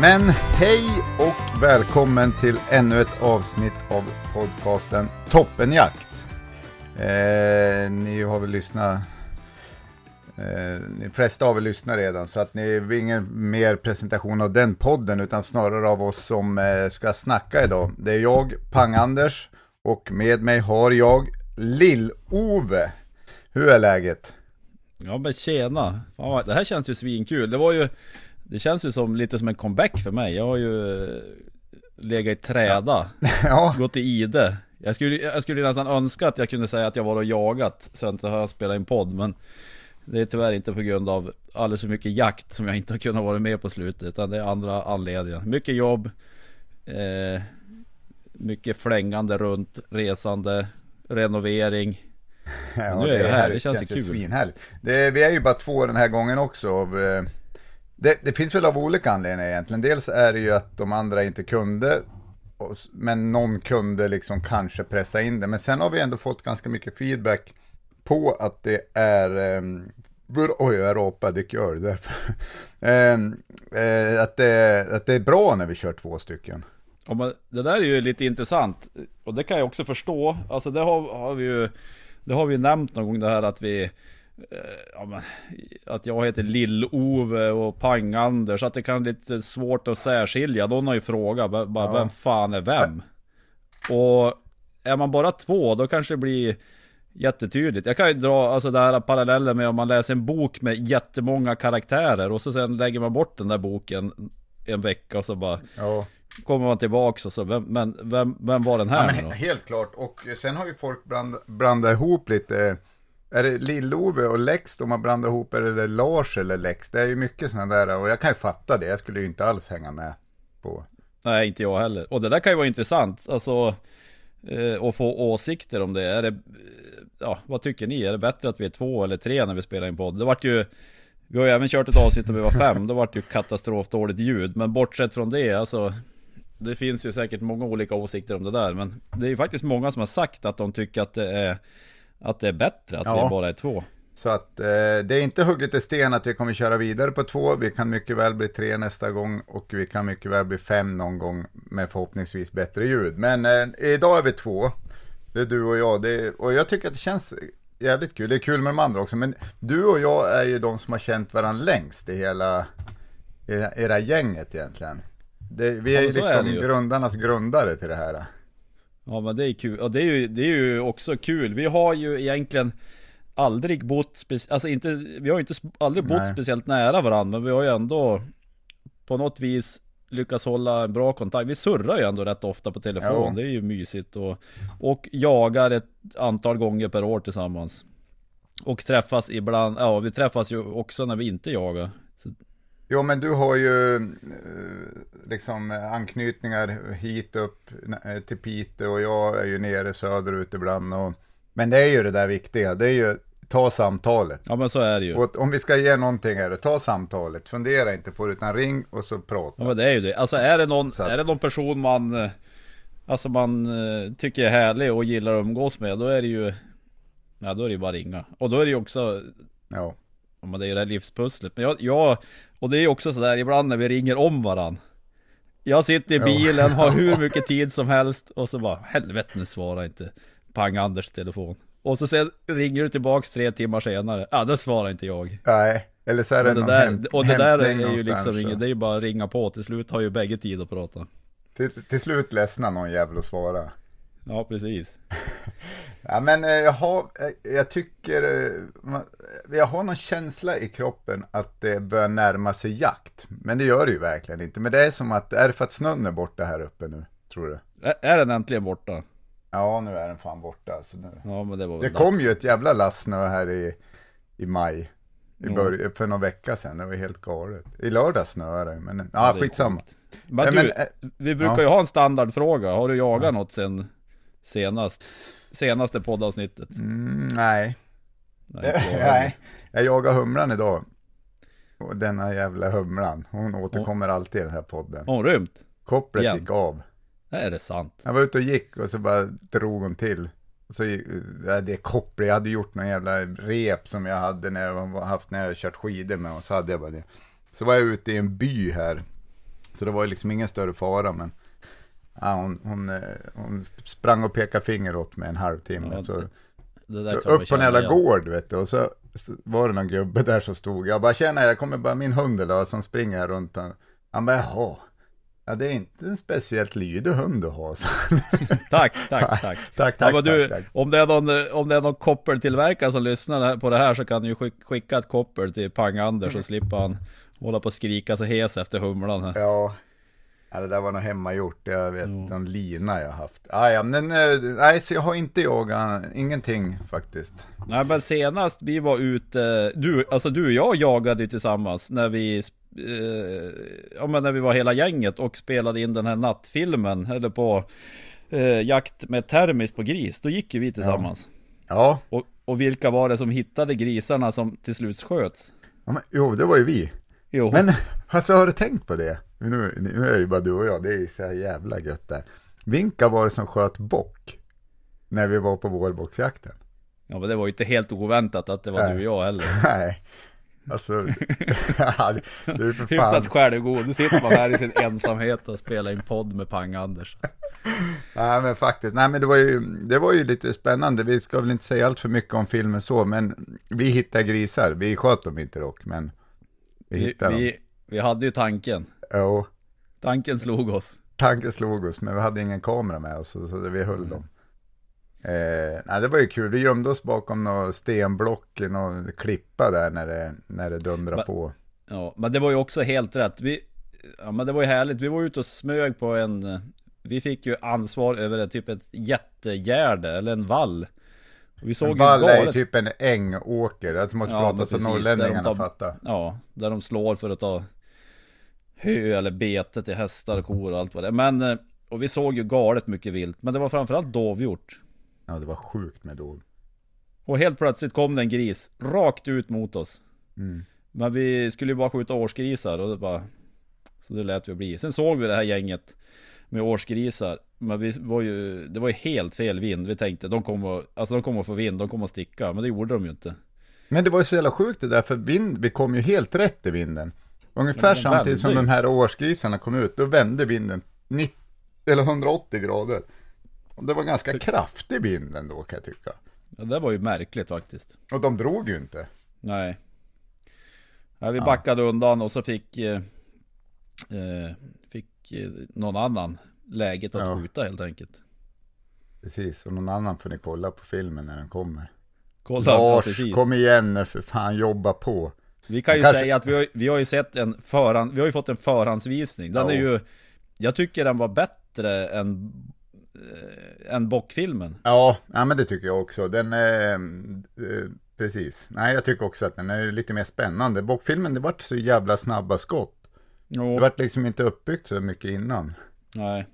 Men hej och välkommen till ännu ett avsnitt av podcasten Toppenjakt. Eh, ni har väl lyssnat, eh, de flesta har väl lyssnat redan, så att ni har ingen mer presentation av den podden, utan snarare av oss som eh, ska snacka idag. Det är jag, Pang-Anders, och med mig har jag Lill-Ove. Hur är läget? Ja men tjena! Det här känns ju svinkul. Det var ju det känns ju som lite som en comeback för mig. Jag har ju eh, legat i träda, Ja, gått i ide. Jag skulle, jag skulle nästan önska att jag kunde säga att jag var och jagat så att jag har spelat in podd men Det är tyvärr inte på grund av alldeles för mycket jakt som jag inte har kunnat vara med på slutet utan det är andra anledningar. Mycket jobb eh, Mycket flängande runt, resande, renovering Ja, Nu är jag här, det känns ju ju kul. svinhärligt. Det, vi är ju bara två den här gången också. Av, eh, det, det finns väl av olika anledningar egentligen. Dels är det ju att de andra inte kunde, men någon kunde liksom kanske pressa in det. Men sen har vi ändå fått ganska mycket feedback på att det är um, Oj, jag rapade, det gör det därför. Ehm, eh, att, det, att det är bra när vi kör två stycken. Ja, men det där är ju lite intressant Och det kan jag också förstå Alltså det har, har vi ju Det har vi nämnt någon gång det här att vi ja, men, Att jag heter Lill-Ove och Pang-Anders Att det kan vara lite svårt att särskilja Någon har ju frågat bara, bara, Vem fan är vem? Och Är man bara två då kanske det blir Jättetydligt. Jag kan ju dra alltså det här parallellen med om man läser en bok med jättemånga karaktärer och så sen lägger man bort den där boken en vecka och så bara Ja. Kommer man tillbaks och så, vem, men vem, vem var den här Ja, men helt klart. Och sen har ju folk bland, blandat ihop lite. Är det Lill-Ove och Lex de har blandat ihop? Är det Lars eller Lex? Det är ju mycket sådana där. Och jag kan ju fatta det. Jag skulle ju inte alls hänga med på. Nej, inte jag heller. Och det där kan ju vara intressant, alltså eh, Att få åsikter om det. Är det, ja, vad tycker ni? Är det bättre att vi är två eller tre när vi spelar in podd? Det vart ju Vi har ju även kört ett avsnitt om vi var fem, då vart det ju katastrofdåligt ljud. Men bortsett från det, alltså Det finns ju säkert många olika åsikter om det där, men det är ju faktiskt många som har sagt att de tycker att det är att det är bättre att Ja. vi bara är två. Så att eh, det är inte hugget i sten att vi kommer köra vidare på två. Vi kan mycket väl bli tre nästa gång och vi kan mycket väl bli fem någon gång med förhoppningsvis bättre ljud. Men eh, idag är vi två. Det är du och jag. Det är, och jag tycker att det känns jävligt kul. Det är kul med de andra också. Men du och jag är ju de som har känt varandra längst i hela era, era gänget egentligen. Det, vi Ja, är är liksom ju. grundarnas grundare till det här. Ja men det är kul, och det är ju, det är ju också kul. Vi har ju egentligen aldrig bott, speci- alltså inte, vi har inte aldrig bott Nej. speciellt nära varandra, men vi har ju ändå på något vis lyckats hålla en bra kontakt. Vi surrar ju ändå rätt ofta på telefon, Ja. det är ju mysigt och, och jagar ett antal gånger per år tillsammans. Och träffas ibland, ja vi träffas ju också när vi inte jagar. Jo, men du har ju eh, liksom eh, anknytningar hit upp eh, till Piteå och jag är ju nere söderut ibland. Och, men det är ju det där viktiga, det är ju ta samtalet. ja men så är det ju. Och om vi ska ge någonting är det, ta samtalet. Fundera inte på det, utan ring och så prata. Ja men det är ju det. Alltså är det någon, att- är det någon person man Alltså man tycker är härlig och gillar att umgås med Då är det ju Ja då är det ju bara ringa Och då är det ju också Ja. Ja men det är ju det här livspusslet Men jag, jag Och det är ju också sådär ibland när vi ringer om varann Jag sitter i bilen, har hur mycket tid som helst Och så bara helvete nu svarar inte Pang-Anders telefon. Och så sen ringer du tillbaks tre timmar senare. Ja, det svarar inte jag. Nej, eller så är det, Och det någon där, häm- och det där är ju liksom inget, det är ju bara att ringa på. Till slut har ju bägge tid att prata. Till, till slut ledsnar någon jävel att svara. Ja, precis. Ja men eh, jag har, eh, jag tycker, eh, jag har någon känsla i kroppen att det börjar närma sig jakt. Men det gör det ju verkligen inte. Men det är som att, är det för att snön är borta här uppe nu? Tror du? Är den äntligen borta? Ja, nu är den fan borta alltså nu. Ja, men det var Det kom ju ett jävla lass snö här i, i maj. I Ja. början, för någon vecka sedan, det var helt galet. I lördag snöade det, men ja, Ja, det är skitsamma. Men Ja, du, men, vi brukar ja. ju ha en standardfråga. Har du jagat något sen senast? Senaste poddavsnittet? Mm, nej. Nej, jag nej, jagar humlan idag. Och denna jävla humlan, hon återkommer alltid i den här podden. Har hon rymt? Kopplet igen. gick av. Är det sant? Jag var ute och gick och så bara drog hon till. Och så, gick- ja, det kopplet, jag hade gjort någon jävla rep som jag hade när jag var- haft när jag kört skidor med och så hade jag bara det. Så var jag ute i en by här. Så det var liksom ingen större fara men ja, hon, hon, eh, hon sprang och pekade finger åt mig en halvtimme. Ja, så, så upp på en jävla gård vet du. Och så var det någon gubbe där som stod. Jag bara tjena jag kommer bara min hund eller som springer här runt. Han, han bara jaha. Ja det är inte en speciellt lydig hund du har. Så. Tack, tack, tack. tack, Ja, tack, men du, tack, tack. Om, det är någon, eh, om det är någon koppeltillverkare som lyssnar på det här så kan du ju skick- skicka ett koppel till Pang-Anders så slipper han hålla på och skrika så hes efter humlan här. Ja. Ja, det där var nog hemmagjort. Jag vet, någon lina jag haft. Ah, ja, men eh, nej, så jag har inte jagat, ingenting faktiskt. Nej men senast vi var ute, du, alltså du och jag jagade ju tillsammans när vi eh, Ja men när vi var hela gänget och spelade in den här nattfilmen Eller på eh, Jakt med termis på gris, då gick ju vi tillsammans Ja, och, och vilka var det som hittade grisarna som till slut sköts? ja men, jo, det var ju vi. Jo, Men alltså har du tänkt på det? Nu, nu är det bara du och jag, det är så jävla gött där. Vilka var det som sköt bock? När vi var på vårbocksjakten? ja men det var ju inte helt oväntat att det var Nej. du och jag heller Nej, alltså, ja, det är för fan. Hyfsat självgod, nu sitter man här i sin ensamhet och spelar in podd med Pang-Anders Nej men faktiskt, nej men det var ju, det var ju lite spännande. Vi ska väl inte säga allt för mycket om filmen så, men vi hittade grisar. Vi sköt dem inte dock, men vi vi, hittade dem. vi, vi hade ju tanken Jo, Tanken slog oss tanken slog oss, men vi hade ingen kamera med oss, så, så vi höll dem. Eh, nej, det var ju kul. Vi gömde oss bakom några stenblock, någon klippa där när det, när det dundrade Men- på. Ja, men det var ju också helt rätt. Vi, ja men det var ju härligt. Vi var ute och smög på en... Vi fick ju ansvar över en typ ett jättegärde, eller en vall. Och vi såg En vall är ju typ en ängåker, jag måste Ja, prata så norrlänningarna fattar. Ja, där de slår för att ta hö eller bete till hästar kor och allt vad det är. Men... eh, Och vi såg ju galet mycket vilt. Men det var framförallt dovhjort. Ja, det var sjukt med dov. Och helt plötsligt kom det en gris rakt ut mot oss. Mm. Men vi skulle ju bara skjuta årsgrisar och det bara... Så det lät vi bli. Sen såg vi det här gänget med årsgrisar. Men vi var ju... Det var ju helt fel vind. Vi tänkte de kommer. Alltså de kommer få vind, de kommer att sticka. Men det gjorde de ju inte. Men det var ju så jävla sjukt det där, för vind, vi kom ju helt rätt i vinden. Ungefär samtidigt som de här årsgrisarna kom ut, då vände vinden 90, eller 180 grader. Och det var ganska kraftig vind ändå kan jag tycka. Ja, det var ju märkligt faktiskt. Och de drog ju inte. Nej. Ja, vi backade undan och så fick... Eh, eh, fick eh, någon annan läget att Ja. skjuta helt enkelt. Precis, och någon annan får ni kolla på filmen när den kommer. Kolla, ja, Lars, precis. kom igen nu för fan, jobba på. Vi kan ju Kanske- säga att vi har, vi har ju sett en förhand, vi har ju fått en förhandsvisning. Den Ja. är ju, jag tycker den var bättre än, äh, än bockfilmen. Ja, ja, men det tycker jag också. Den är, eh, precis. Nej, jag tycker också att den är lite mer spännande. Bockfilmen, det vart så jävla snabba skott. Det Jo, vart liksom inte uppbyggt så mycket innan. nej.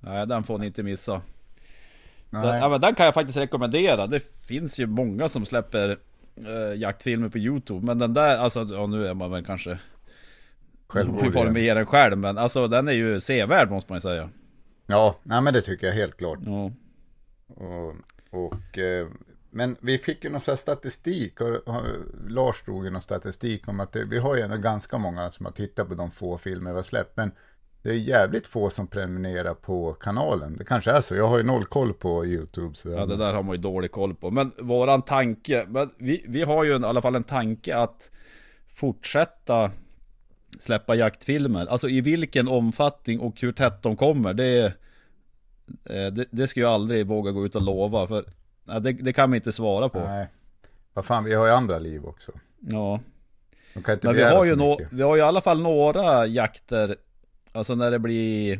Nej, den får ni inte missa. Den, ja, men den kan jag faktiskt rekommendera. Det finns ju många som släpper äh, jaktfilmer på YouTube. Men den där, alltså, ja, nu är man väl kanske Självmord får igen. med den själv. Men alltså den är ju sevärd måste man ju säga. Ja, nej, men det tycker jag helt klart. Ja. Och, och, eh, men vi fick ju någon sån här statistik, och, och, Lars drog ju någon statistik om att det, vi har ju ändå ganska många som har tittat på de få filmer vi har släppt, men det är jävligt få som prenumererar på kanalen. Det kanske är så. Jag har ju noll koll på YouTube. Så Ja det där har man ju dålig koll på. Men våran tanke, men vi, vi har ju en, i alla fall en tanke att fortsätta släppa jaktfilmer. Alltså i vilken omfattning och hur tätt de kommer. Det, eh, det, det ska jag aldrig våga gå ut och lova. För det, det kan vi inte svara på. Nej. Vad fan, vi har ju andra liv också. Ja. Men vi har, ju mycket. vi har ju i alla fall några jakter Alltså när det blir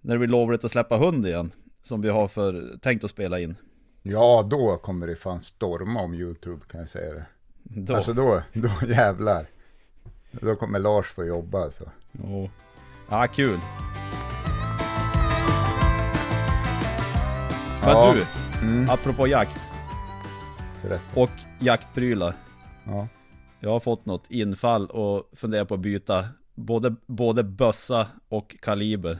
När det blir lovligt att släppa hund igen Som vi har för, tänkt att spela in Ja, då kommer det fan storma om YouTube kan jag säga det. då, Alltså då, då jävlar. Då kommer Lars få jobba alltså. ja. ja, kul Men Ja. du, Mm, apropå jakt rätt. och jaktprylar Ja. Jag har fått något infall och funderar på att byta Både, både bössa och kaliber.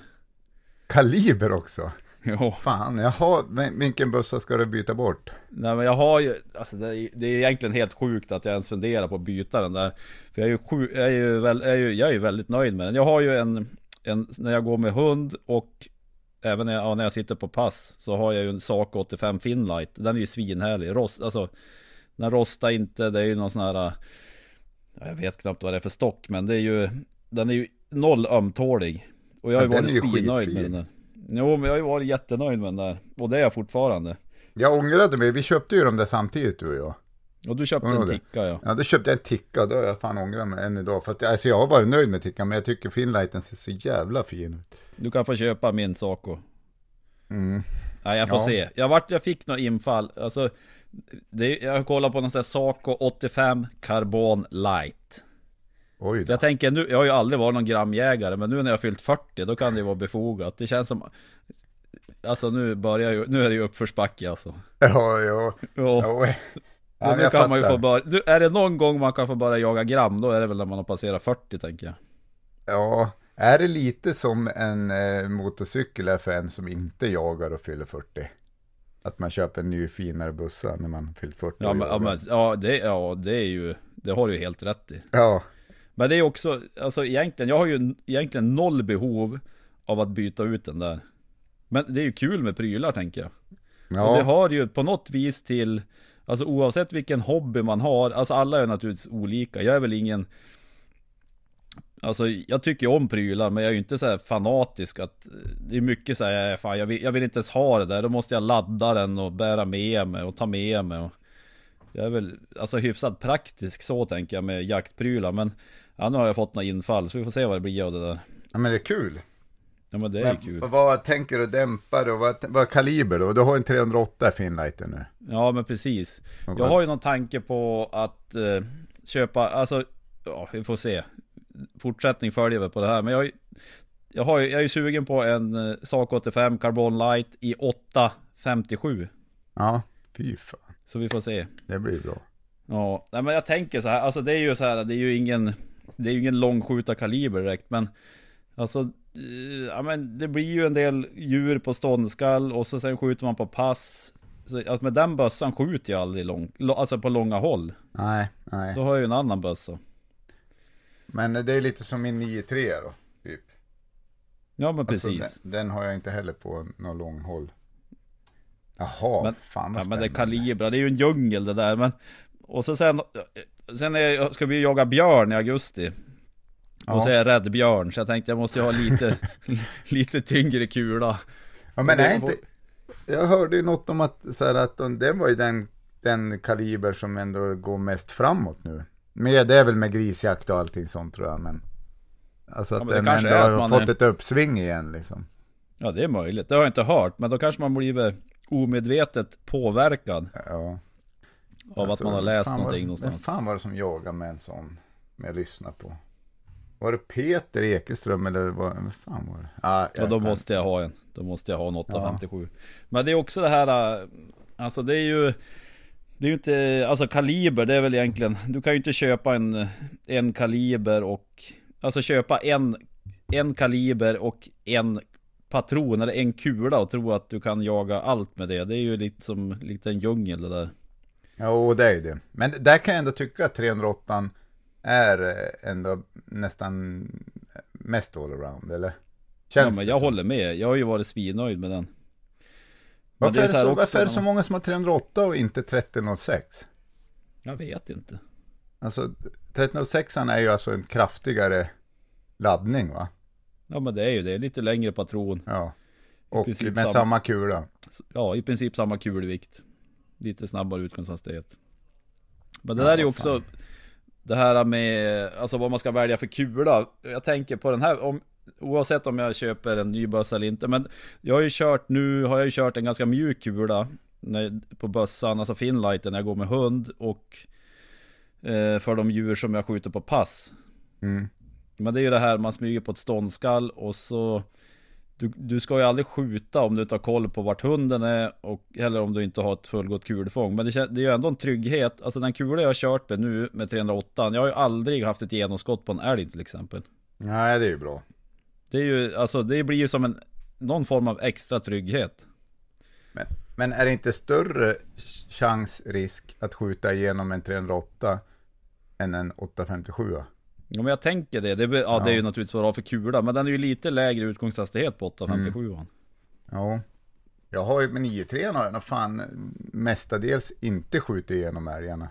Kaliber också. Jo. Fan, jaha, vilken bössa ska du byta bort? Nej men jag har ju, alltså det är, det är egentligen helt sjukt att jag ens funderar på att byta den där. För jag är ju, sjuk, jag är ju, väl, jag är ju, jag är ju väldigt nöjd med den. Jag har ju en, en, när jag går med hund och Även när jag, ja, när jag sitter på pass Så har jag ju en Saco 85 Finlight. Den är ju svinhärlig, rost, alltså Den rostar inte, det är ju någon sån här ja, Jag vet knappt vad det är för stock men det är ju Den är ju noll ömtålig. Och jag har ju varit svinnöjd med den där. Jo men jag har ju varit jättenöjd med den där. Och det är jag fortfarande. Jag ångrade mig, vi köpte ju dem där samtidigt du och jag. Och du köpte en ticka ja. Ja, då köpte jag en ticka och då har jag fan ångrat mig än idag. För att, alltså jag har varit nöjd med tickan, men jag tycker Finlighten ser så jävla fin ut. Du kan få köpa min Saco. Mm. Nej jag får Ja. se. Jag, vart, jag fick något infall. Alltså det, Jag kollar på någon sån här Saco 85 Carbon Light Oj då. Jag tänker nu, jag har ju aldrig varit någon gramjägare Men nu när jag fyllt 40 då kan det ju vara befogat Det känns som Alltså nu börjar ju, nu är det ju uppförsbacke alltså Ja, ja. Ja. ja nu kan man ju få börja, nu, Är det någon gång man kan få börja jaga gram Då är det väl när man har passerat 40 tänker jag Ja, är det lite som en eh, motorcykel är för en som inte jagar och fyller 40? Att man köper en ny finare bussa när man fyllt 40 Ja men, ja, men ja, det, ja det är ju Det har du ju helt rätt i ja. Men det är också, alltså egentligen, jag har ju egentligen noll behov av att byta ut den där. Men det är ju kul med prylar tänker jag. Och det Ja, har ju på något vis till, alltså oavsett vilken hobby man har, alltså alla är naturligtvis olika. Jag är väl ingen, alltså jag tycker om prylar men jag är ju inte så här fanatisk att, det är mycket så här, fan jag vill, jag vill inte ens ha det där, då måste jag ladda den och bära med mig och ta med mig. Och, jag är väl alltså hyfsat praktisk så tänker jag med jaktprylar men Ja nu har jag fått några infall så vi får se vad det blir av det där ja, men det är kul. Ja men det är Men, kul Vad tänker du dämpare och vad, vad kaliber då? Du har en 308 Finlighter nu. Ja men precis Och Jag vad- har ju någon tanke på att eh, köpa, alltså Ja vi får se Fortsättning följer vi på det här men jag Jag, har jag är ju sugen på en eh, Sak 85 Carbon Light i 857 Ja, fy fan. Så vi får se Det blir bra. Ja, men jag tänker så här, alltså det är ju så här, det är ju ingen Det är ju ingen långskjutarkaliber direkt men Alltså eh, Ja men det blir ju en del djur på ståndskall och så sen skjuter man på pass så, alltså med den bössan skjuter jag aldrig långt, alltså på långa håll Nej, nej. Då har jag ju en annan bössa Men det är lite som min 9-3 då, typ. Ja men Alltså, precis den, den har jag inte heller på någon lång håll. Jaha, Men- fan vad Ja men det är kalibra, det är ju en djungel det där men Och så sen Sen är, ska vi jaga björn i augusti Och Ja. så är jag rädd björn så jag tänkte jag måste ha lite Lite tyngre kula Ja men är inte, jag hörde ju något om att, så här, att de, det var ju den, den kaliber som ändå går mest framåt nu. Med, det är väl med grisjakt och allting sånt tror jag, men. Alltså att men det den kanske ändå är att har fått är- ett uppsving igen liksom. Ja det är möjligt, det har jag inte hört Men då kanske man blivit omedvetet påverkad Ja. Av Alltså, att man har läst någonting var, någonstans Vem fan var det som jagade med en sån? Med jag lyssnar på. Var det Peter Ekeström eller vad, vad fan var det? Ah, Ja då kan- måste jag ha en Då måste jag ha en 857 Men det är också det här äh, Alltså det är ju Det är ju inte Alltså kaliber det är väl egentligen Du kan ju inte köpa en En kaliber och Alltså köpa en En kaliber och en Patron eller en kula och tro att du kan jaga allt med det Det är ju lite som Lite en djungel det där Jo, det är ju det. Men där kan jag ändå tycka att 308 är eh, ändå nästan mest allround eller? ja men jag så? håller med, jag har ju varit svinnöjd med den. Varför, är, är, det så, varför är det så många som har 308 och inte 3006? Jag vet inte. Alltså 3006 är ju alltså en kraftigare laddning va? Ja men det är ju det, lite längre patron. Ja. Och med samma, samma kula. Ja, i princip samma kulvikt. Lite snabbare utgångshastighet. Men det ja, där är ju också fan. Det här med, alltså vad man ska välja för kula. Jag tänker på den här, om, oavsett om jag köper en ny bössa eller inte. Men jag har ju kört, nu har jag ju kört en ganska mjuk kula när, på bössan, alltså finlighten när jag går med hund och eh, för de djur som jag skjuter på pass. Mm. Men det är ju det här, man smyger på ett ståndskall och så du, du ska ju aldrig skjuta om du inte har koll på vart hunden är och Eller om du inte har ett fullgott kulfång. Men det, det är ju ändå en trygghet. Alltså den kula jag har kört med nu med 308 Jag har ju aldrig haft ett genomskott på en älg till exempel. Nej det är ju bra. Det är ju, alltså det blir ju som en Någon form av extra trygghet. Men, men är det inte större chans, risk att skjuta igenom en 308 Än en 857? Ja men jag tänker det. Det, ja, det är ju naturligtvis vad du har för kula. Men den är ju lite lägre utgångshastighet på 857 mm. Ja. Jag har ju med 93 har jag fan mestadels inte skjutit igenom älgarna.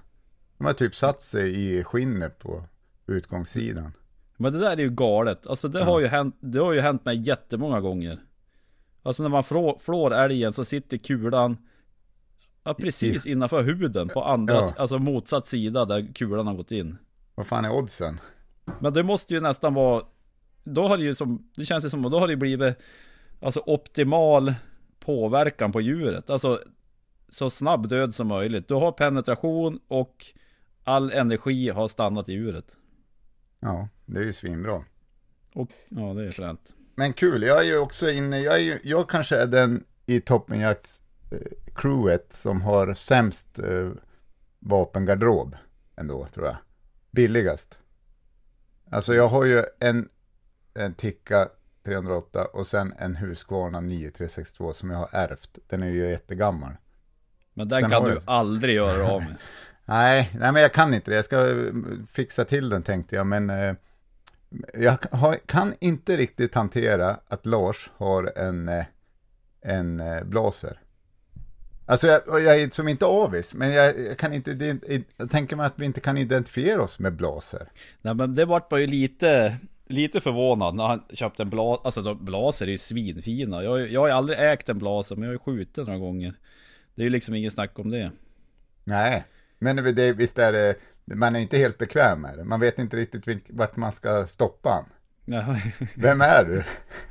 De har typ satt sig i skinnet på utgångssidan. Men det där är ju galet. Alltså det, ja. har, ju hänt, det har ju hänt mig jättemånga gånger. Alltså när man flår, flår älgen så sitter kulan ja, precis I, innanför huden på andra, ja. alltså motsatt sida där kulan har gått in. Vad fan är oddsen? Men det måste ju nästan vara Då har det ju som Det känns ju som då har det blivit Alltså optimal Påverkan på djuret. Alltså Så snabb död som möjligt. Du har penetration och All energi har stannat i djuret. Ja Det är ju svinbra. Och Ja det är fränt. Men kul Jag är ju också inne Jag, är ju, jag kanske är den i toppenjakt eh, crewet som har sämst eh, vapengarderob ändå tror jag. Billigast. Alltså jag har ju en, en Tikka 308 och sen en Husqvarna 9362 som jag har ärvt. Den är ju jättegammal. Men den sen kan du jag... aldrig göra av med. nej, nej, men jag kan inte det. Jag ska eh, fixa till den tänkte jag, men eh, jag har, kan inte riktigt hantera att Lars har en, eh, en eh, blaser. Alltså jag, jag är som inte avis, men jag, jag kan inte, det, jag tänker mig att vi inte kan identifiera oss med blaser. Nej men det vart man ju lite, lite förvånad när han köpte en blaser, alltså de, blaser är ju svinfina. Jag, jag har ju aldrig ägt en blaser, men jag har ju skjutit några gånger. Det är ju liksom ingen snack om det. Nej, men det, visst är det, man är inte helt bekväm med det. Man vet inte riktigt vart man ska stoppa han. Vem är du?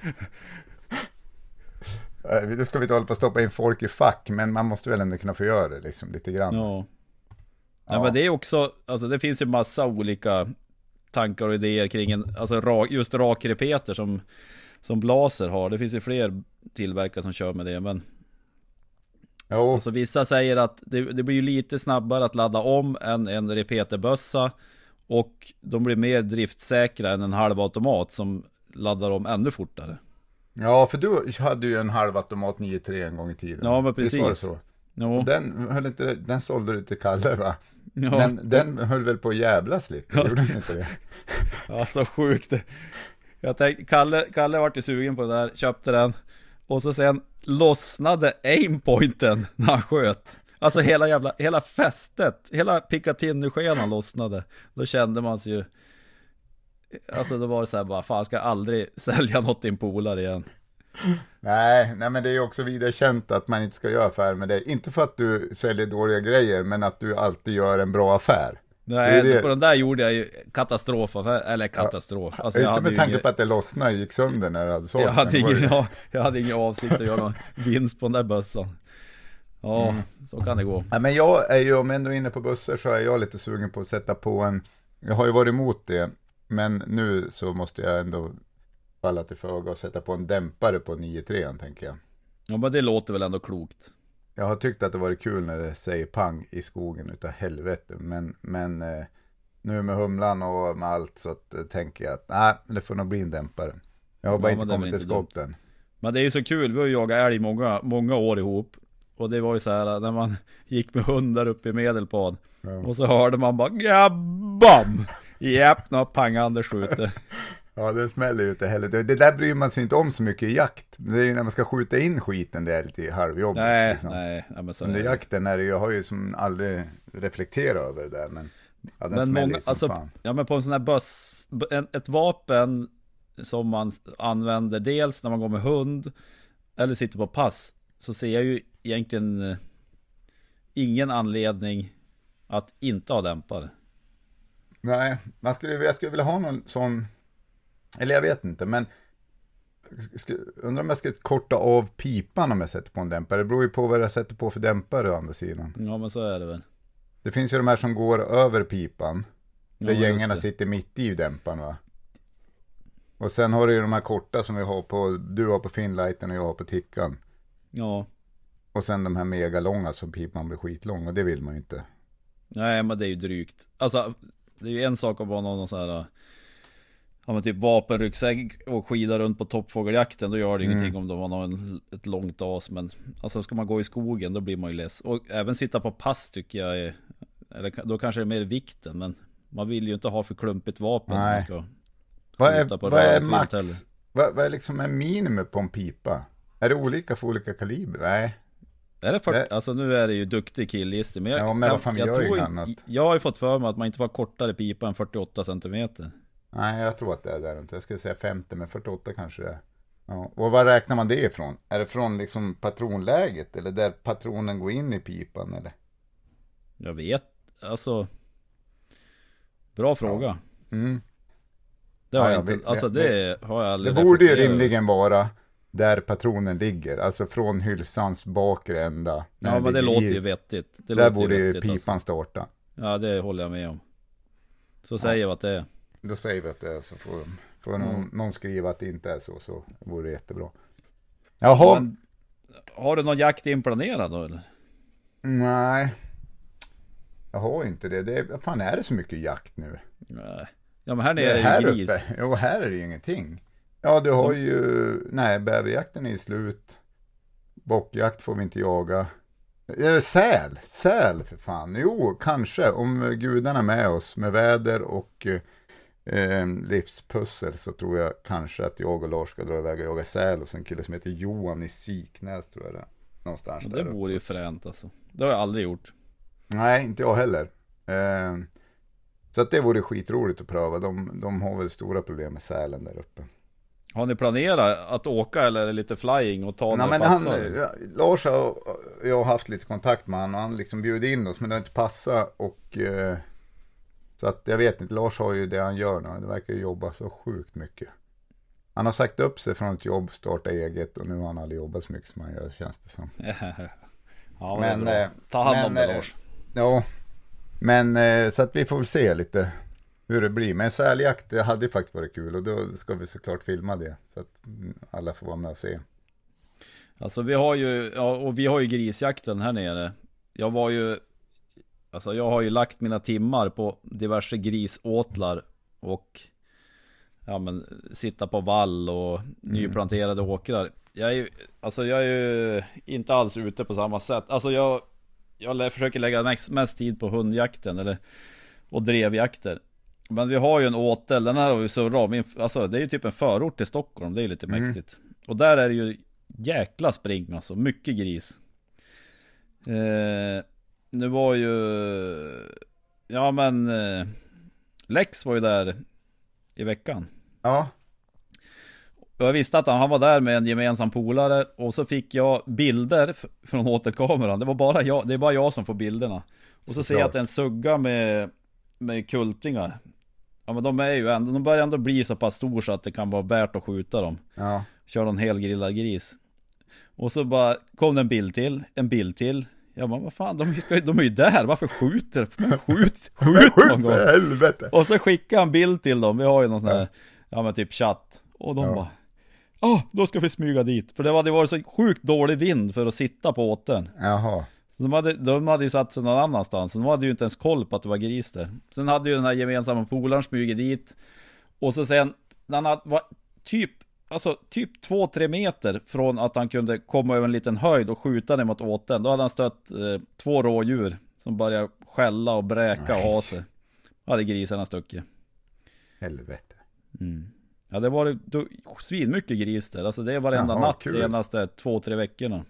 Eh, nu ska vi inte hålla på att stoppa in folk i fack, men man måste väl ändå kunna få göra det liksom lite grann. Ja. ja. ja men det är också, alltså det finns ju massa olika tankar och idéer kring en, alltså just rakrepeter som, som Blaser har. Det finns ju fler tillverkare som kör med det, men Jo. Alltså vissa säger att det, det blir ju lite snabbare att ladda om än en repeterbössa Och de blir mer driftsäkra än en halvautomat som laddar om ännu fortare Ja, för du hade ju en halvautomat 9-3 en gång i tiden. Ja, men precis. Visst var det så? Jo. Den, höll inte, den sålde du till Kalle va? Ja. Men den höll väl på att jävlas lite, ja. gjorde den inte det? Ja, så sjukt. Jag tänkte, Kalle, Kalle vart ju sugen på det där, köpte den. Och så sen lossnade aimpointen när han sköt. Alltså hela jävla, hela fästet, hela Picatinny-skenan lossnade. Då kände man sig ju Alltså då var det så här bara, fan ska jag aldrig sälja något till en polare igen. Nej, nej men det är ju också vidare känt att man inte ska göra affär med dig. Inte för att du säljer dåliga grejer, men att du alltid gör en bra affär. Nej, det på den där gjorde jag ju katastrofaffär, eller katastrof. Ja, alltså, inte med tanke ingen... på att det lossnade och gick sönder när du hade sålt jag hade, ingen, ja, jag hade ingen avsikt att göra någon vinst på den där bössan. Ja, mm. så kan det gå. Ja, men jag är ju, om jag ändå är inne på bussar så är jag lite sugen på att sätta på en, jag har ju varit emot det, men nu så måste jag ändå falla till föga och sätta på en dämpare på 9.3 tänker jag. Ja men det låter väl ändå klokt. Jag har tyckt att det varit kul när det säger pang i skogen utav helvete. Men, men eh, nu med humlan och med allt så att, eh, tänker jag att nej, det får nog bli en dämpare. Jag har bara ja, inte kommit till skotten. Men det är ju så kul, vi har ju jagat älg många, många år ihop. Och det var ju så här när man gick med hundar uppe i Medelpad. Ja. Och så hörde man bara GABBAM! Japp, nu har Pang-Anders skjutit. Ja, det smäller ju inte heller. Det, det där bryr man sig inte om så mycket i jakt. Det är ju när man ska skjuta in skiten det är lite halvjobbigt. Nej, liksom. nej, nej men så Under jakten är det ju, jag har ju som aldrig reflekterat över det där, men ja, den Men smäller många, ju som alltså, fan. ja men på en sån här buss, en, ett vapen som man använder dels när man går med hund eller sitter på pass så ser jag ju egentligen eh, ingen anledning att inte ha dämpare. Nej, man skulle, jag skulle vilja ha någon sån, eller jag vet inte, men undrar om jag ska korta av pipan om jag sätter på en dämpare. Det beror ju på vad jag sätter på för dämpare å andra sidan. Ja men så är det väl. Det finns ju de här som går över pipan. Där Ja, gängarna sitter mitt i dämparen va. Och sen har du ju de här korta som vi har på, du har på Finlighten och jag har på Tickan. Ja. Och sen de här megalånga som pipan blir skitlång och det vill man ju inte. Nej men det är ju drygt. Alltså det är ju en sak att vara någon sån här Ja men typ vapenryggsäck och skida runt på toppfågeljakten Då gör det Mm. ingenting om de har någon, ett långt as Men Alltså ska man gå i skogen då blir man ju less Och även sitta på pass tycker jag är Eller då kanske det är mer vikten men Man vill ju inte ha för klumpigt vapen när man Nej. ska Vad är, vad är max? Vad, vad är liksom en minimum på en pipa? Är det olika för olika kaliber? Nej. Är det för, Det- Alltså nu är det ju duktig killgissning men jag, Ja, men gör ju tror annat. Jag har ju fått för mig att man inte får kortare pipa än 48 cm Nej, jag tror att det är där inte. Jag skulle säga 50, men 48 kanske det är. Ja. Och vad räknar man det ifrån? Är det från liksom patronläget eller där patronen går in i pipan eller? Jag vet, alltså Bra fråga Mm. Det har Ja, jag ja, inte, alltså vi- det har jag Det aldrig borde ju rimligen vara där patronen ligger, alltså från hylsans bakre ända. Ja men det låter i- ju vettigt det Där borde ju vettigt, pipan alltså. starta. Ja det håller jag med om Så säger vi att det är Då säger vi att det är så får, får någon, någon skriva att det inte är så, så vore det jättebra. Jaha, Men, Har du någon jakt inplanerad då eller? nej. Jag har inte det. det är, vad fan är det så mycket jakt nu? Nej. Ja men här Det nere är är här ju gris uppe. Jo, här är det ju ingenting. Ja, du har ju, nej, bäverjakten är slut. Bockjakt får vi inte jaga. Eh, Säl, säl för fan. Jo, kanske om gudarna är med oss med väder och eh, livspussel så tror jag kanske att jag och Lars ska dra iväg och jaga säl hos en kille som heter Johan i Siknäs tror jag det är. Någonstans Och där Det vore ju fränt alltså Det har jag aldrig gjort Nej, inte jag heller. Eh, så att det vore skitroligt att pröva. De, de har väl stora problem med sälen där uppe. Har ni planerat att åka eller är det lite flying och ta Nej, när det han, passar? ja, Lars och jag har haft lite kontakt med honom och han liksom bjöd in oss men det har inte passat och eh, så att jag vet inte, Lars har ju det han gör nu, det verkar ju jobba så sjukt mycket. Han har sagt upp sig från ett jobb, starta eget och nu har han aldrig jobbat så mycket som han gör känns det som. ja men, men, eh. Ta hand om men, det eh, Lars Ja, men eh, så att vi får väl se lite hur det blir. Men säljakt, det hade faktiskt varit kul och då ska vi såklart filma det så att mm, alla får vara med och se. Alltså vi har ju, ja, och vi har ju grisjakten här nere. Jag var ju, alltså jag har ju lagt mina timmar på diverse grisåtlar och ja men sitta på vall och nyplanterade åkrar. Jag är ju, alltså jag är ju inte alls ute på samma sätt. Alltså jag, jag försöker lägga mest, mest tid på hundjakten eller och drevjakter. Men vi har ju en åtel, den här har vi surrat. Min- Alltså det är ju typ en förort till Stockholm, det är lite mäktigt. Och där är det ju jäkla spring alltså, mycket gris. Eh, nu var ju, ja men eh, Lex var ju där i veckan. Ja, Och jag visste att han, han var där med en gemensam polare och så fick jag bilder från återkameran. Det var bara jag, det är bara jag som får bilderna. Och så ser jag att en sugga med, med kultingar. Ja men de är ju ändå, de börjar ändå bli så pass stor så att det kan vara värt att skjuta dem. ja. Kör en hel grillad gris. Och så bara kom det en bild till, en bild till. Jag bara, vad fan, de, de är ju där, varför skjuter de? Men Skjut, skjut någon gång. för helvete! Och så skickade han bild till dem, vi har ju någon sån här, ja men typ chatt. Och de Ja. bara, ja då ska vi smyga dit. För det hade varit så sjukt dålig vind för att sitta på åten. Jaha. Så de hade, de hade ju satt sig någon annanstans. De hade ju inte ens koll på att det var gris där. Sen hade ju den här gemensamma polaren smugit dit. Och så sen, han var typ, alltså typ 2-3 meter från att han kunde komma över en liten höjd och skjuta ner mot åten. Då hade han stött eh, två rådjur som började skälla och bräka och ha sig. Då hade grisarna stuckit. Helvete. Ja det var svinmycket gris där. Alltså det är varenda Jaha, natt kul. senaste två, tre veckorna.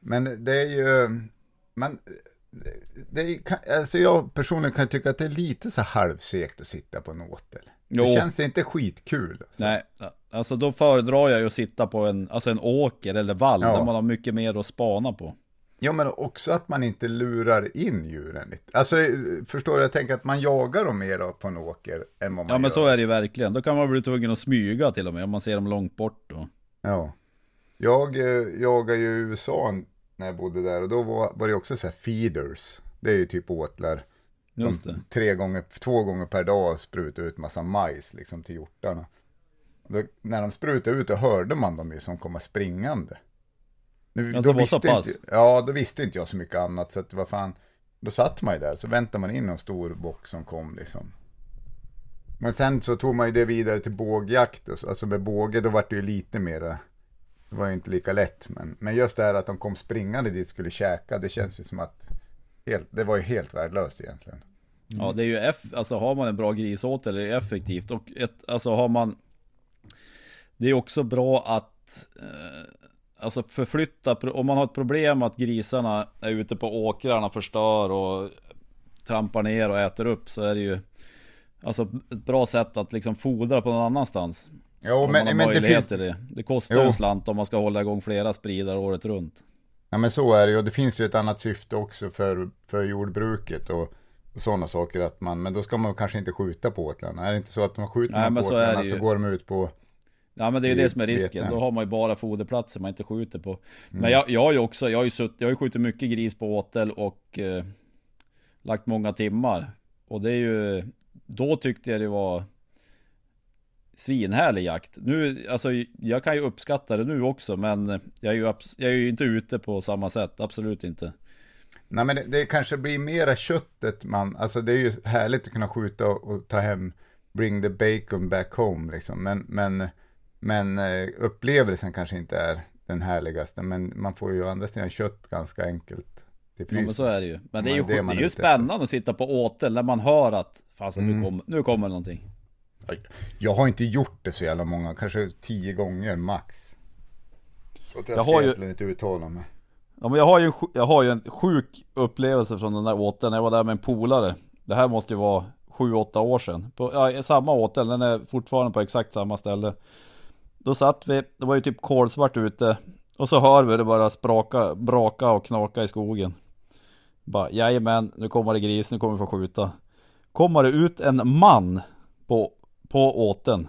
Men det är ju, man, det är, alltså jag personligen kan tycka att det är lite så halvsekt att sitta på en åtel. Jo. Det känns inte skitkul. Alltså. Nej, alltså då föredrar jag ju att sitta på en, alltså en åker eller vall Ja. där man har mycket mer att spana på. Ja, men också att man inte lurar in djuren lite. Alltså, förstår du? Jag tänker att man jagar dem mer på en åker än vad man Ja men gör. så är det ju verkligen. Då kan man bli tvungen att smyga till och med om man ser dem långt bort då. Ja. Jag eh, jagade ju i USA när jag bodde där och då var, var det också så här feeders. Det är ju typ åtlar. Som tre gånger, två gånger per dag sprutar ut massa majs liksom till hjortarna. Då, när de sprutade ut då hörde man dem ju som komma springande. Nu, Alltså, så visste? Inte, ja, då visste inte jag så mycket annat så att vad fan. Då satt man ju där så väntade man in en stor bock som kom liksom. Men sen så tog man ju det vidare till bågjakt alltså med båge då var det ju lite mera det var ju inte lika lätt, men, men just det här att de kom springande dit och skulle käka, det känns ju som att helt, det var ju helt värdelöst egentligen. Ja det är ju, eff- alltså har man en bra grisåtel är det effektivt och ett, alltså har man Det är också bra att eh, Alltså förflytta, om man har ett problem att grisarna är ute på åkrarna, förstör och trampar ner och äter upp så är det ju Alltså ett bra sätt att liksom fodra på någon annanstans. Jo, men, men det finns, det. Det kostar Jo. en slant om man ska hålla igång flera spridare året runt. ja men så är det ju, och det finns ju ett annat syfte också för, för jordbruket och, och sådana saker att man, men då ska man kanske inte skjuta på åtlarna. Är det inte så att man skjuter Nej, på så åtlarna så går de ut på, Ja men det är ju Det som är risken. Då har man ju bara foderplatser man inte skjuter på. Men Mm. jag, jag har ju också, jag har ju, sutt, jag har ju skjutit mycket gris på åtel och eh, lagt många timmar. Och det är ju, då tyckte jag det var svinhärlig jakt. Nu, alltså jag kan ju uppskatta det nu också men jag är ju, jag är ju inte ute på samma sätt, absolut inte. nej men det, det kanske blir mera köttet man, alltså det är ju härligt att kunna skjuta och, och ta hem, bring the bacon back home liksom, men, men, men eh, upplevelsen kanske inte är den härligaste, men man får ju å andra sidan kött ganska enkelt till Ja, men så är det ju. Men det är ju, det är ju spännande att sitta på åtel när man hör att Fasen Mm. nu, kommer, nu kommer någonting. Jag har inte gjort det så jävla många, kanske tio gånger max. Så att jag, Jag ska ju- egentligen inte uttala mig. Ja men jag har ju, jag har ju en sjuk upplevelse från den där åteln när jag var där med en polare. Det här måste ju vara 7-8 år sedan. På, ja, Samma åtel, den är fortfarande på exakt samma ställe. Då satt vi, det var ju typ kolsvart ute Och så hör vi det bara spraka, braka och knaka i skogen. Bara jajamän, nu kommer det gris, nu kommer vi få skjuta. Kommer det ut en man på, på åteln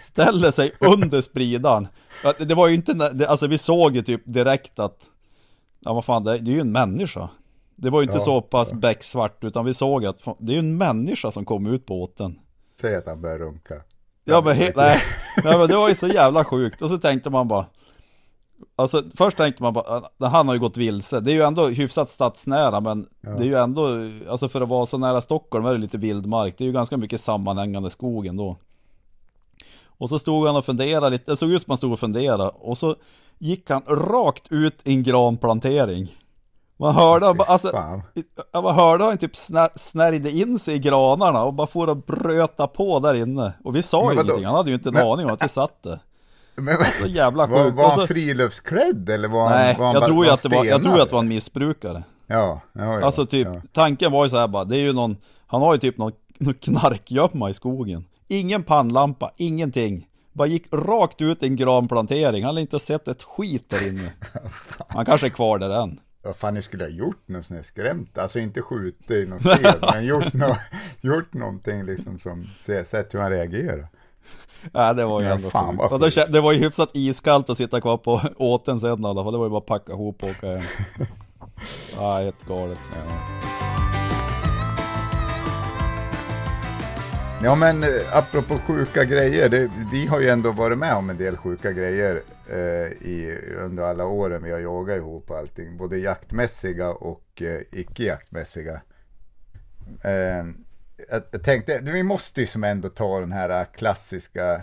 Ställer sig under spridaren. Ja, det- var ju inte, alltså vi såg ju typ direkt att Ja vad fan, det, är ju en människa. Det var ju inte Ja, så pass becksvart utan vi såg att det är ju en människa som kom ut på båten Säg att han börjar runka. Ja men he- nej, nej men det var ju så jävla sjukt. Och så tänkte man bara Alltså först tänkte man bara, "Ah, han har ju gått vilse. Det är ju ändå hyfsat stadsnära men det är ju ändå Alltså för att vara så nära Stockholm är det lite vildmark. Det är ju ganska mycket sammanhängande skog ändå. Och så stod han och funderade lite, det såg ut som han stod och funderade Och så gick han rakt ut i en granplantering. Man hörde, bara, alltså bara hörde han typ snär, snärjde in sig i granarna och bara for och bröta på där inne. Och vi sa ju ingenting, han hade ju inte en Men- aning om att vi satt där. Men, Så jävla var, sjukt. var Och han så, friluftsklädd eller var han, nej, var han jag bara- tror var att det var, jag tror att det var en missbrukare. Ja, ja, ja Alltså typ, ja. tanken var ju så här bara, det är ju någon, han har ju typ någon, någon knarkgömma i skogen. Ingen pannlampa, ingenting. Bara gick rakt ut i en granplantering, han hade inte sett ett skit där inne. Han kanske är kvar där än. Vad fan ni skulle ha gjort något sånt skrämt, alltså inte skjutit i någon sted, men gjort, no, gjort någonting liksom som, se- sett hur han reagerar. Nej det var ju Ja, ändå fan, vad Och då, Det var ju hyfsat iskallt att sitta kvar på åten sen i alla fall. Det var ju bara att packa ihop och åka hem. Ja, helt galet. Ja men eh, apropå sjuka grejer, det, vi har ju ändå varit med om en del sjuka grejer eh, i, under alla åren vi har jagat ihop och allting, både jaktmässiga och eh, icke jaktmässiga. Eh, jag, tänkte, vi måste ju som ändå ta den här äh, klassiska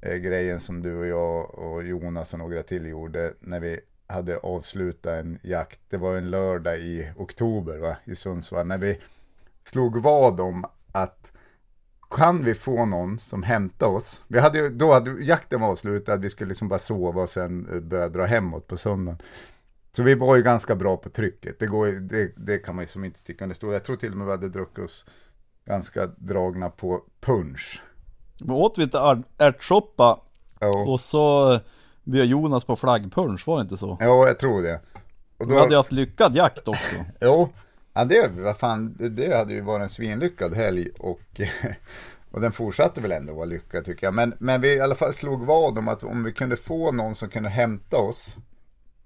eh, grejen som du och jag och Jonas och några till gjorde när vi hade avslutat en jakt. Det var en lördag i oktober va, i Sundsvall, när vi slog vad om att kan vi få någon som hämtar oss? Vi hade ju, då hade jakten var avslutad, vi skulle liksom bara sova och sen äh, börja dra hemåt på söndagen. Så vi var ju ganska bra på trycket, det, går, det, det kan man ju som inte sticka under stol. Jag tror till och med vi hade druckit oss ganska dragna på punch. Men åt vi inte är- ärtsoppa Ja, och så bjöd Jonas på flaggpunch, var det inte så? ja jag tror det. Och Vi hade ju haft lyckad jakt också. Jo, ja, det, vad fan, det, hade ju varit en svinlyckad helg och, och den fortsatte väl ändå vara lyckad tycker jag. Men, men vi i alla fall slog vad om att om vi kunde få någon som kunde hämta oss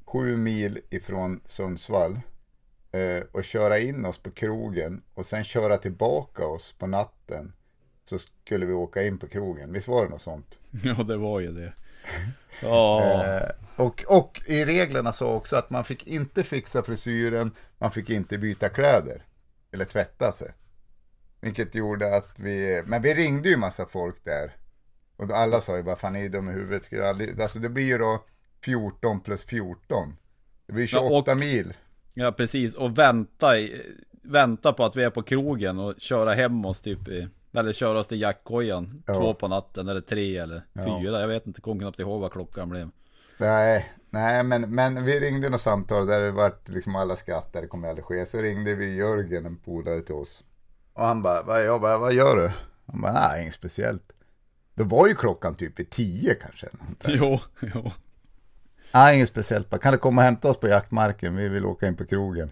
sju mil ifrån Sundsvall och köra in oss på krogen och sen köra tillbaka oss på natten så skulle vi åka in på krogen. Visst var det något sånt? Ja, det var ju det. Ja, Eh, och, och i reglerna sa också att man fick inte fixa frisyren, man fick inte byta kläder. Eller tvätta sig. Vilket gjorde att vi, men vi ringde ju massa folk där. Och då alla sa ju bara, fan är dumma i huvudet. Ska jag aldrig, alltså det blir ju då 14 plus 14. Det blir 28 och- mil. Ja precis. Och vänta, i, vänta på att vi är på krogen och köra hem oss typ i, eller köra oss till jackkojan. Ja. Två på natten eller tre eller Ja. fyra. Jag vet inte, kom knappt ihåg vad klockan blev. Nej, nej men, men vi ringde något samtal där det vart liksom alla skrattade, det kommer aldrig ske. Så ringde vi Jörgen, en polare till oss. Och han bara, jag bara, vad gör du? Han bara, nej inget speciellt. Då var ju klockan typ vid tio kanske. Jo, jo. Nej, inget speciellt. Bara, kan du komma och hämta oss på jaktmarken? Vi vill åka in på krogen.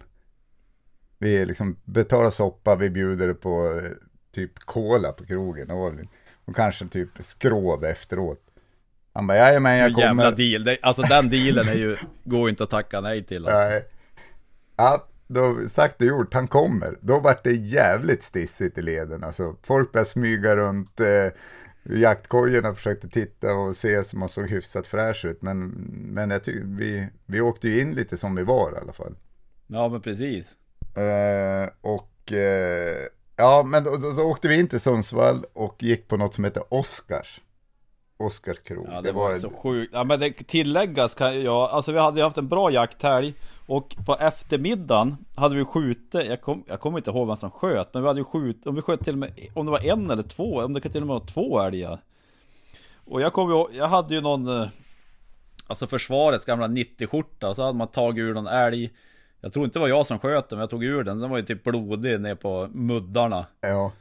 Vi liksom betalar soppa, vi bjuder på eh, typ cola på krogen. Och, och kanske typ skrov efteråt. Han bara, jajamän jag Jävla kommer. deal. Det, alltså den dealen är ju, går ju inte att tacka nej till. Alltså. Nej. Ja, då sagt och gjort, han kommer. Då vart det jävligt stissigt i leden. Alltså, folk började smyga runt eh, jaktkojorna försökte titta och se så man såg hyfsat fräsch ut. Men, men jag tycker vi, vi åkte ju in lite som vi var i alla fall. Ja men precis. Eh, och eh, ja, men då, då, då åkte vi in till Sundsvall och gick på något som heter Oscars. Krog. Ja det, var, så sjukt. Ja men det tilläggas kan jag, alltså vi hade ju haft en bra jakthelg och på eftermiddagen hade vi skjutit, jag, kom, jag kommer inte ihåg vem som sköt Men vi hade ju skjutit, om vi sköt till och med, om det var en eller två, om det kan till och med vara två älgar. Och jag kommer ihåg, jag hade ju någon eh, Alltså försvarets gamla 90-skjorta, så hade man tagit ur någon älg. Jag tror inte det var jag som sköt den, men jag tog ur den, den var ju typ blodig ner på muddarna. Ja,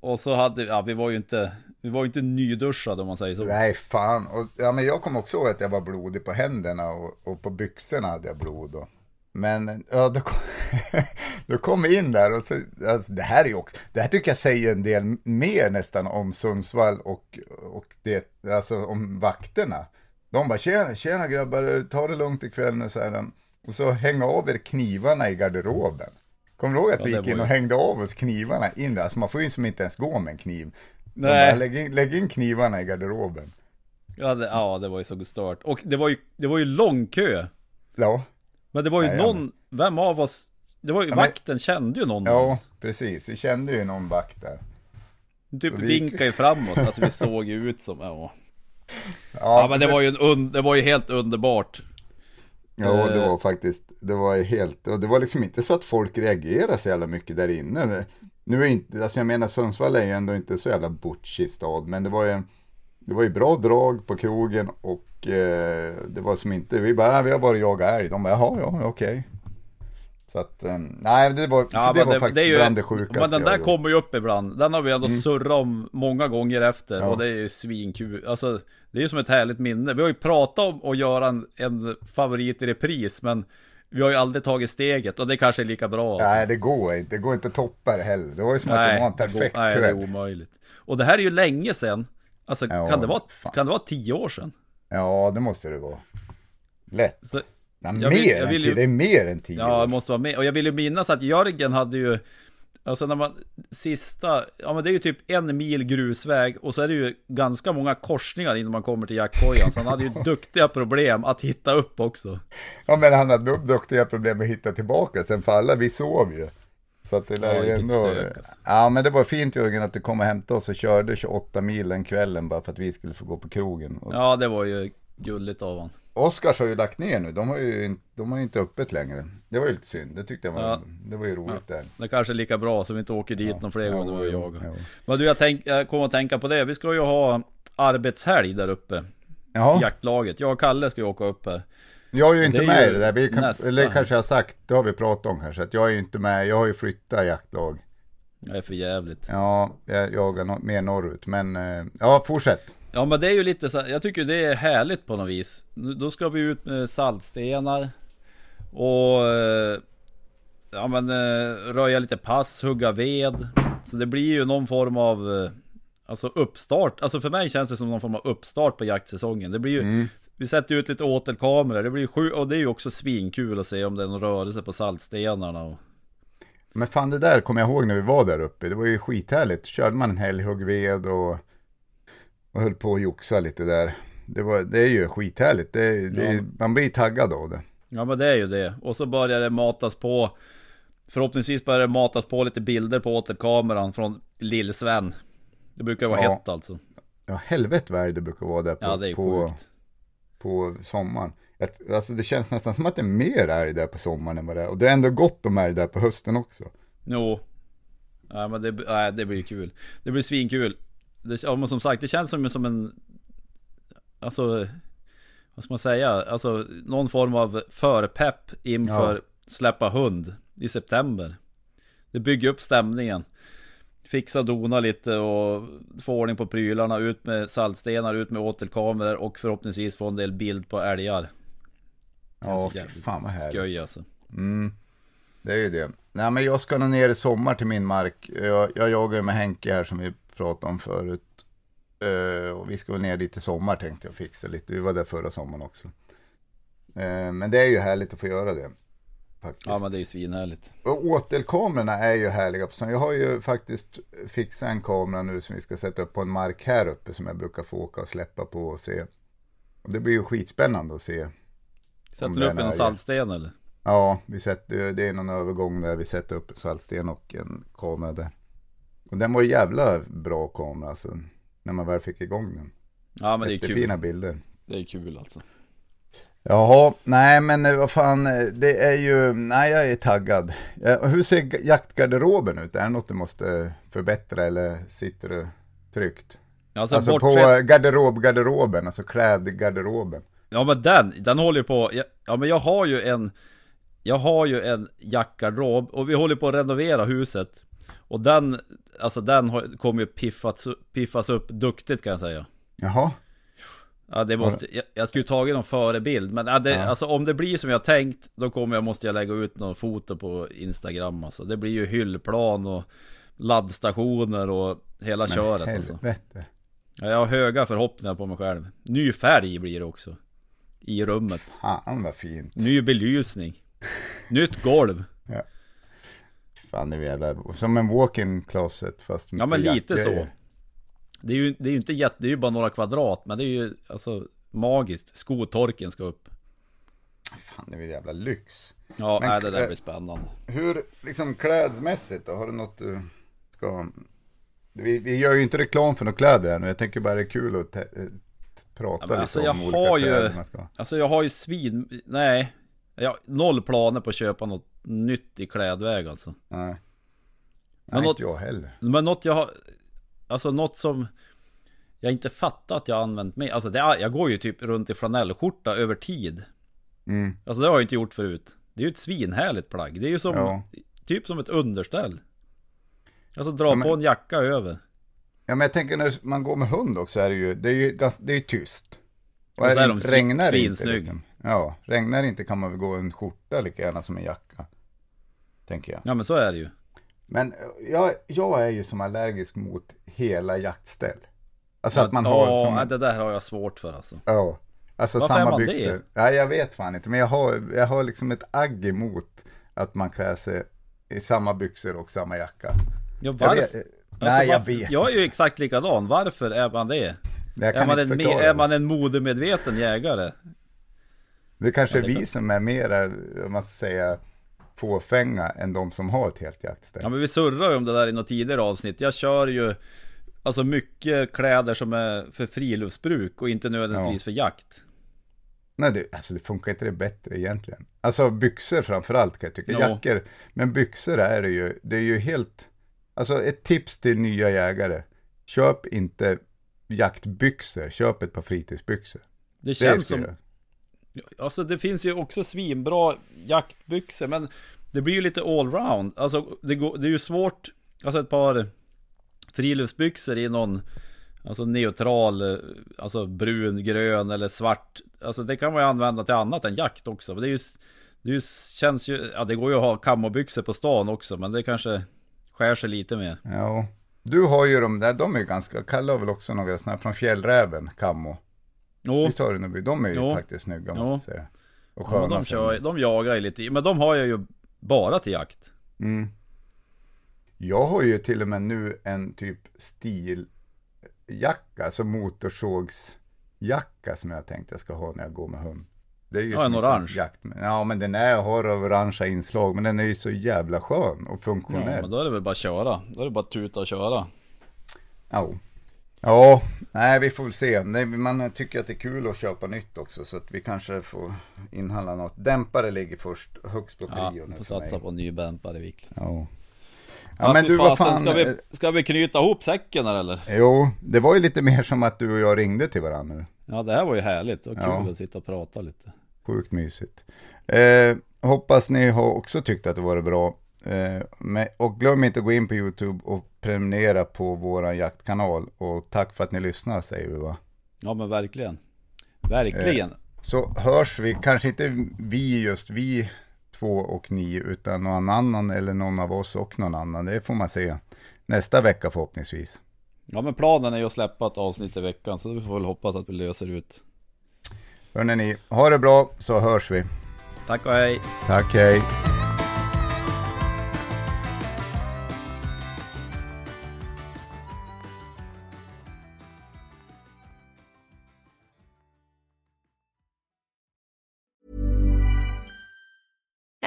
och så hade, ja vi var ju inte, vi var ju inte nyduschade om man säger så nej fan. Och, ja, men jag kommer också ihåg att jag var blodig på händerna och, och på byxorna hade jag blod. och, Men ja, då, kom, då kom vi in där och så, alltså, det här är ju också, det här tycker jag säger en del mer nästan om Sundsvall och, och det, alltså om vakterna. De bara, tjena, tjena grabbar, ta det lugnt ikväll nu så här. Och så hänga av er knivarna i garderoben. Kommer du ihåg att Ja, vi gick in och hängde av oss knivarna in där? Alltså man får ju som inte ens gå med en kniv. Nej. Bara, lägg, in, lägg in knivarna i garderoben. Ja det, ja, det var ju så stört. Och det var ju, det var ju lång kö. Ja, Men det var ju Nej, någon, vem av oss, det var ju, Ja, men- vakten kände ju någon ja precis. Vi kände ju någon vakt där. Typ vi- vinkade ju fram oss, alltså vi såg ju ut som, ja. Ja, Ja men det var ju un, det var ju helt underbart. Ja, det eh, var faktiskt, det var helt, och det var liksom inte så att folk reagerade så jävla mycket där inne. Nu är inte, alltså jag menar Sundsvall är ju ändå inte så jävla butchig stad, men det var ju, det var ju bra drag på krogen och eh, det var som inte, vi bara, "Ah, vi har bara jagat älg. De bara, jaha, ja, okej. Så att, eh, nej det var, Ja, det var det, faktiskt det är ju, bland det sjukaste Men den där kommer ju upp ibland. Den har vi ändå surrat om många gånger efter. Ja. Och det är ju svinkul. Alltså, det är ju som ett härligt minne. Vi har ju pratat om att göra en, en favorit i repris, men vi har ju aldrig tagit steget. Och det kanske är lika bra. Alltså. Nej, det går inte, det går inte att toppa det heller. Det var ju som att det var en perfekt nej, det är omöjligt. Och det här är ju länge sedan. Alltså, Ja, kan, det vara, fan. kan det vara tio år sedan? Ja, det måste det vara. Lätt. Så, Ja, jag mer vill- än vill ju- det är mer än tio ja, år. det måste vara med. Och jag vill ju minnas att Jörgen hade ju Alltså när man sista, ja men det är ju typ en mil grusväg och så är det ju ganska många korsningar innan man kommer till jaktkojan. Så han hade ju duktiga problem att hitta upp också. Ja men han hade duktiga problem att hitta tillbaka sen för alla vi sov ju. Så att det lär Ja, ju vilket ändå... stök, alltså. Ja men det var fint Jörgen att du kom och hämtade oss och körde 28 mil den kvällen bara för att vi skulle få gå på krogen. Och, Ja det var ju gulligt av han. Oscars har ju lagt ner nu, de har ju, in- de har inte öppet längre. Det var ju lite synd, det tyckte jag var, Ja. det var ju roligt där. Det kanske är lika bra så vi inte åker dit någon fler Ja, gånger vi jo, jagar. jo. Men du, jag, tänk, jag kommer att tänka på det. Vi ska ju ha arbetshelg där uppe. Ja, Jaktlaget. Jag och Kalle ska ju åka upp här. jag är ju inte Det är med ju i det där, vi kan, nästa. eller kanske jag har sagt, det har vi pratat om kanske, att jag är ju inte med, jag har ju flyttat jaktlag. Det är för jävligt. Ja, jag jagar mer norrut, men eh, ja, fortsätt. Ja men det är ju lite så jag tycker det är härligt på något vis. Då ska vi ut med saltstenar. Och... eh, Ja men eh, röja lite pass, hugga ved. Så det blir ju någon form av... eh, Alltså uppstart. Alltså för mig känns det som någon form av uppstart på jaktsäsongen. Det blir ju... Vi sätter ut lite åtelkameror. Det blir ju sju, och det är ju också svinkul att se om det är någon rörelse på saltstenarna. Och, Men fan det där kommer jag ihåg när vi var där uppe, det var ju skithärligt. Körde man en helg, högg ved och, och höll på att joxa lite där. Det, var, det är ju skithärligt, det, det, Ja. man blir taggad av det. Ja men det är ju det. Och så börjar det matas på Förhoppningsvis börjar det matas på lite bilder på återkameran från Lill-Sven Det brukar vara Ja. hett alltså Ja, helvete vad det brukar vara där på, Ja det är på, sjukt på sommaren. Alltså det känns nästan som att det är mer älg där på sommaren än vad det är. Och det är ändå gott om älg där på hösten också. Jo Ja men det, nej, det blir kul Det blir svinkul det, ja, men som sagt det känns som, som en Alltså Vad ska man säga? Alltså någon form av förpepp inför Ja. släppa hund i september Det bygger upp stämningen Fixa dona lite och få ordning på prylarna, ut med saltstenar, ut med åtelkameror och förhoppningsvis få en del bild på älgar Ja, fy fan vad härligt. Skoj alltså Mm, det är ju det. Nej men jag ska nog ner i sommar till min mark. Jag, jag jagar ju med Henke här som vi pratade om förut. Eh, och vi ska väl ner dit i sommar tänkte jag fixa lite. Vi var där förra sommaren också. Eh, men det är ju härligt att få göra det. Faktiskt. Ja men det är ju svinhärligt Och åtelkamerorna är ju härliga. Så jag har ju faktiskt fixat en kamera nu som vi ska sätta upp på en mark här uppe som jag brukar få åka och släppa på och se. Och det blir ju skitspännande att se. Sätter du upp en saltsten eller? Ja, vi sätter, det är någon övergång där vi sätter upp en saltsten och en kamera där. Och den var jävla bra kamera alltså. När man väl fick igång den. Ja men det är kul Jättefina bilder. Det är kul alltså Jaha, nej men eh, vad fan, eh, det är ju, nej jag är taggad. Eh, Hur ser jaktgarderoben ut? Är det något du måste förbättra eller sitter du tryggt? Alltså, Alltså på garderob-garderoben, alltså klädgarderoben. Ja men den, den håller ju på ja, ja men jag har ju en Jag har ju en jackgarderob och vi håller på att renovera huset Och den, alltså den har, kommer ju piffats, piffas upp duktigt kan jag säga. Jaha, Ja det måste, jag, jag skulle tagit någon förebild Men ja, det, Ja. alltså om det blir som jag tänkt Då kommer jag, måste jag lägga ut någon foto på Instagram alltså. Det blir ju hyllplan och Laddstationer och hela köret alltså. ja, Jag har höga förhoppningar på mig själv. Ny färg blir det också. I rummet. Fan vad fint. Ny belysning. Nytt golv Fan är jävla, som en walk-in closet fast Ja men lite så jaktgrejer. Det är ju, det är ju inte jätte, det är ju bara några kvadrat Men det är ju alltså magiskt Skotorken ska upp Fan det är väl jävla lyx. Ja, Men- nej, det där blir spännande Hur, liksom klädsmässigt då? Har du något du ska... Vi, vi gör ju inte reklam för några kläder här nu. Jag tänker bara det är kul att eh, prata Ja, lite alltså, om jag olika har ju- kläder man ska. Alltså jag har ju svin... Nej Jag har noll planer på att köpa något nytt i klädväg alltså Nej. Men Nej, något- inte jag heller. Men något jag har Alltså något som Jag inte fattat att jag har använt mer Alltså det, är- jag går ju typ runt i flanellskjorta över tid Mm. Alltså det har jag inte gjort förut Det är ju ett svinhärligt plagg Det är ju som Ja. Typ som ett underställ Alltså dra Ja, men- på en jacka över Ja men jag tänker när man går med hund också är det ju, det är ju det är ju tyst. Och så är de det- svin- regnar det inte. svinsnygg. Liksom. Ja, regnar det inte kan man väl gå en skjorta lika gärna som en jacka. Tänker jag. Ja men så är det ju Men eh, jag, jag är ju som allergisk mot hela jaktställ. Alltså att man ja, har som, nej, det där har jag svårt för alltså ja, alltså Varför är samma man det? byxor. Ja, jag vet fan inte, men jag har, jag har liksom ett agg emot att man klär sig i samma byxor och samma jacka. Ja Jag varför? vet, Alltså, nej, jag varför- vet. Jag är ju exakt likadan, varför är man det? jag Är man, en, är man en modemedveten jägare? Det kanske är Ja, det vi kan- som är mer, om man ska säga, fåfänga än de som har ett helt jaktställ. Ja men vi surrar ju om det där i något tidigare avsnitt Jag kör ju Alltså mycket kläder som är för friluftsbruk och inte nödvändigtvis för jakt Nej, det, alltså det funkar inte det bättre egentligen. Alltså byxor framförallt kan jag tycka. Ja. Jackor, men byxor är det ju, det är ju helt, alltså ett tips till nya jägare. Köp inte jaktbyxor, köp ett par fritidsbyxor. Det Det känns skulle som... Alltså det finns ju också svinbra jaktbyxor men det blir ju lite allround. Alltså det, går, det är ju svårt, alltså ett par friluftsbyxor i någon Alltså neutral, eh, alltså brun, grön eller svart. Alltså det kan man ju använda till annat än jakt också. Men det är ju, det är ju, känns ju, ja det går ju att ha kammobyxor på stan också men det kanske skär sig lite mer. Ja. Du har ju de där, de är ju ganska, Kalle har väl också några sådana från Fjällräven, kammo. Jo, Visst några, de är ju Jo. faktiskt snygga måste jag säga. Och ja, de, kör, de jagar ju lite, men de har jag ju bara till jakt. Mm. Jag har ju till och med nu en typ stiljacka, alltså motorsågsjacka som jag tänkte jag ska ha när jag går med hund. Det är ju Ja, en orange. Jakt, ja, men den är, har orangea inslag, men den är ju så jävla skön och Ja, funktionell. men då är det väl bara att köra. Då är det bara att tuta och köra. Ja. Ja, nej vi får väl se. Nej, man tycker att det är kul att köpa nytt också så att vi kanske får inhandla något. Dämpare ligger först högst på Ja, prio nu får för mig. satsa på en ny dämpare vikligt. Ja. Ja, men du vad fan. Ska eh, vi, ska vi knyta ihop säcken här eller? Jo, det var ju lite mer som att du och jag ringde till varandra nu. Ja det här var ju härligt. Var kul Ja. att sitta och prata lite. Sjukt mysigt. Eh, hoppas ni har också tyckt att det var bra. Eh, och glöm inte att gå in på YouTube och prenumerera på våran jaktkanal. Och tack för att ni lyssnar säger vi va. Ja men verkligen. Verkligen. Så hörs vi, kanske inte vi just vi två och ni, utan någon annan eller någon av oss och någon annan. Det får man se nästa vecka förhoppningsvis. Ja men planen är ju att släppa ett avsnitt i veckan. Så vi får väl hoppas att vi löser ut. Hörrni ni, ha det bra så hörs vi. Tack och hej. Tack, hej.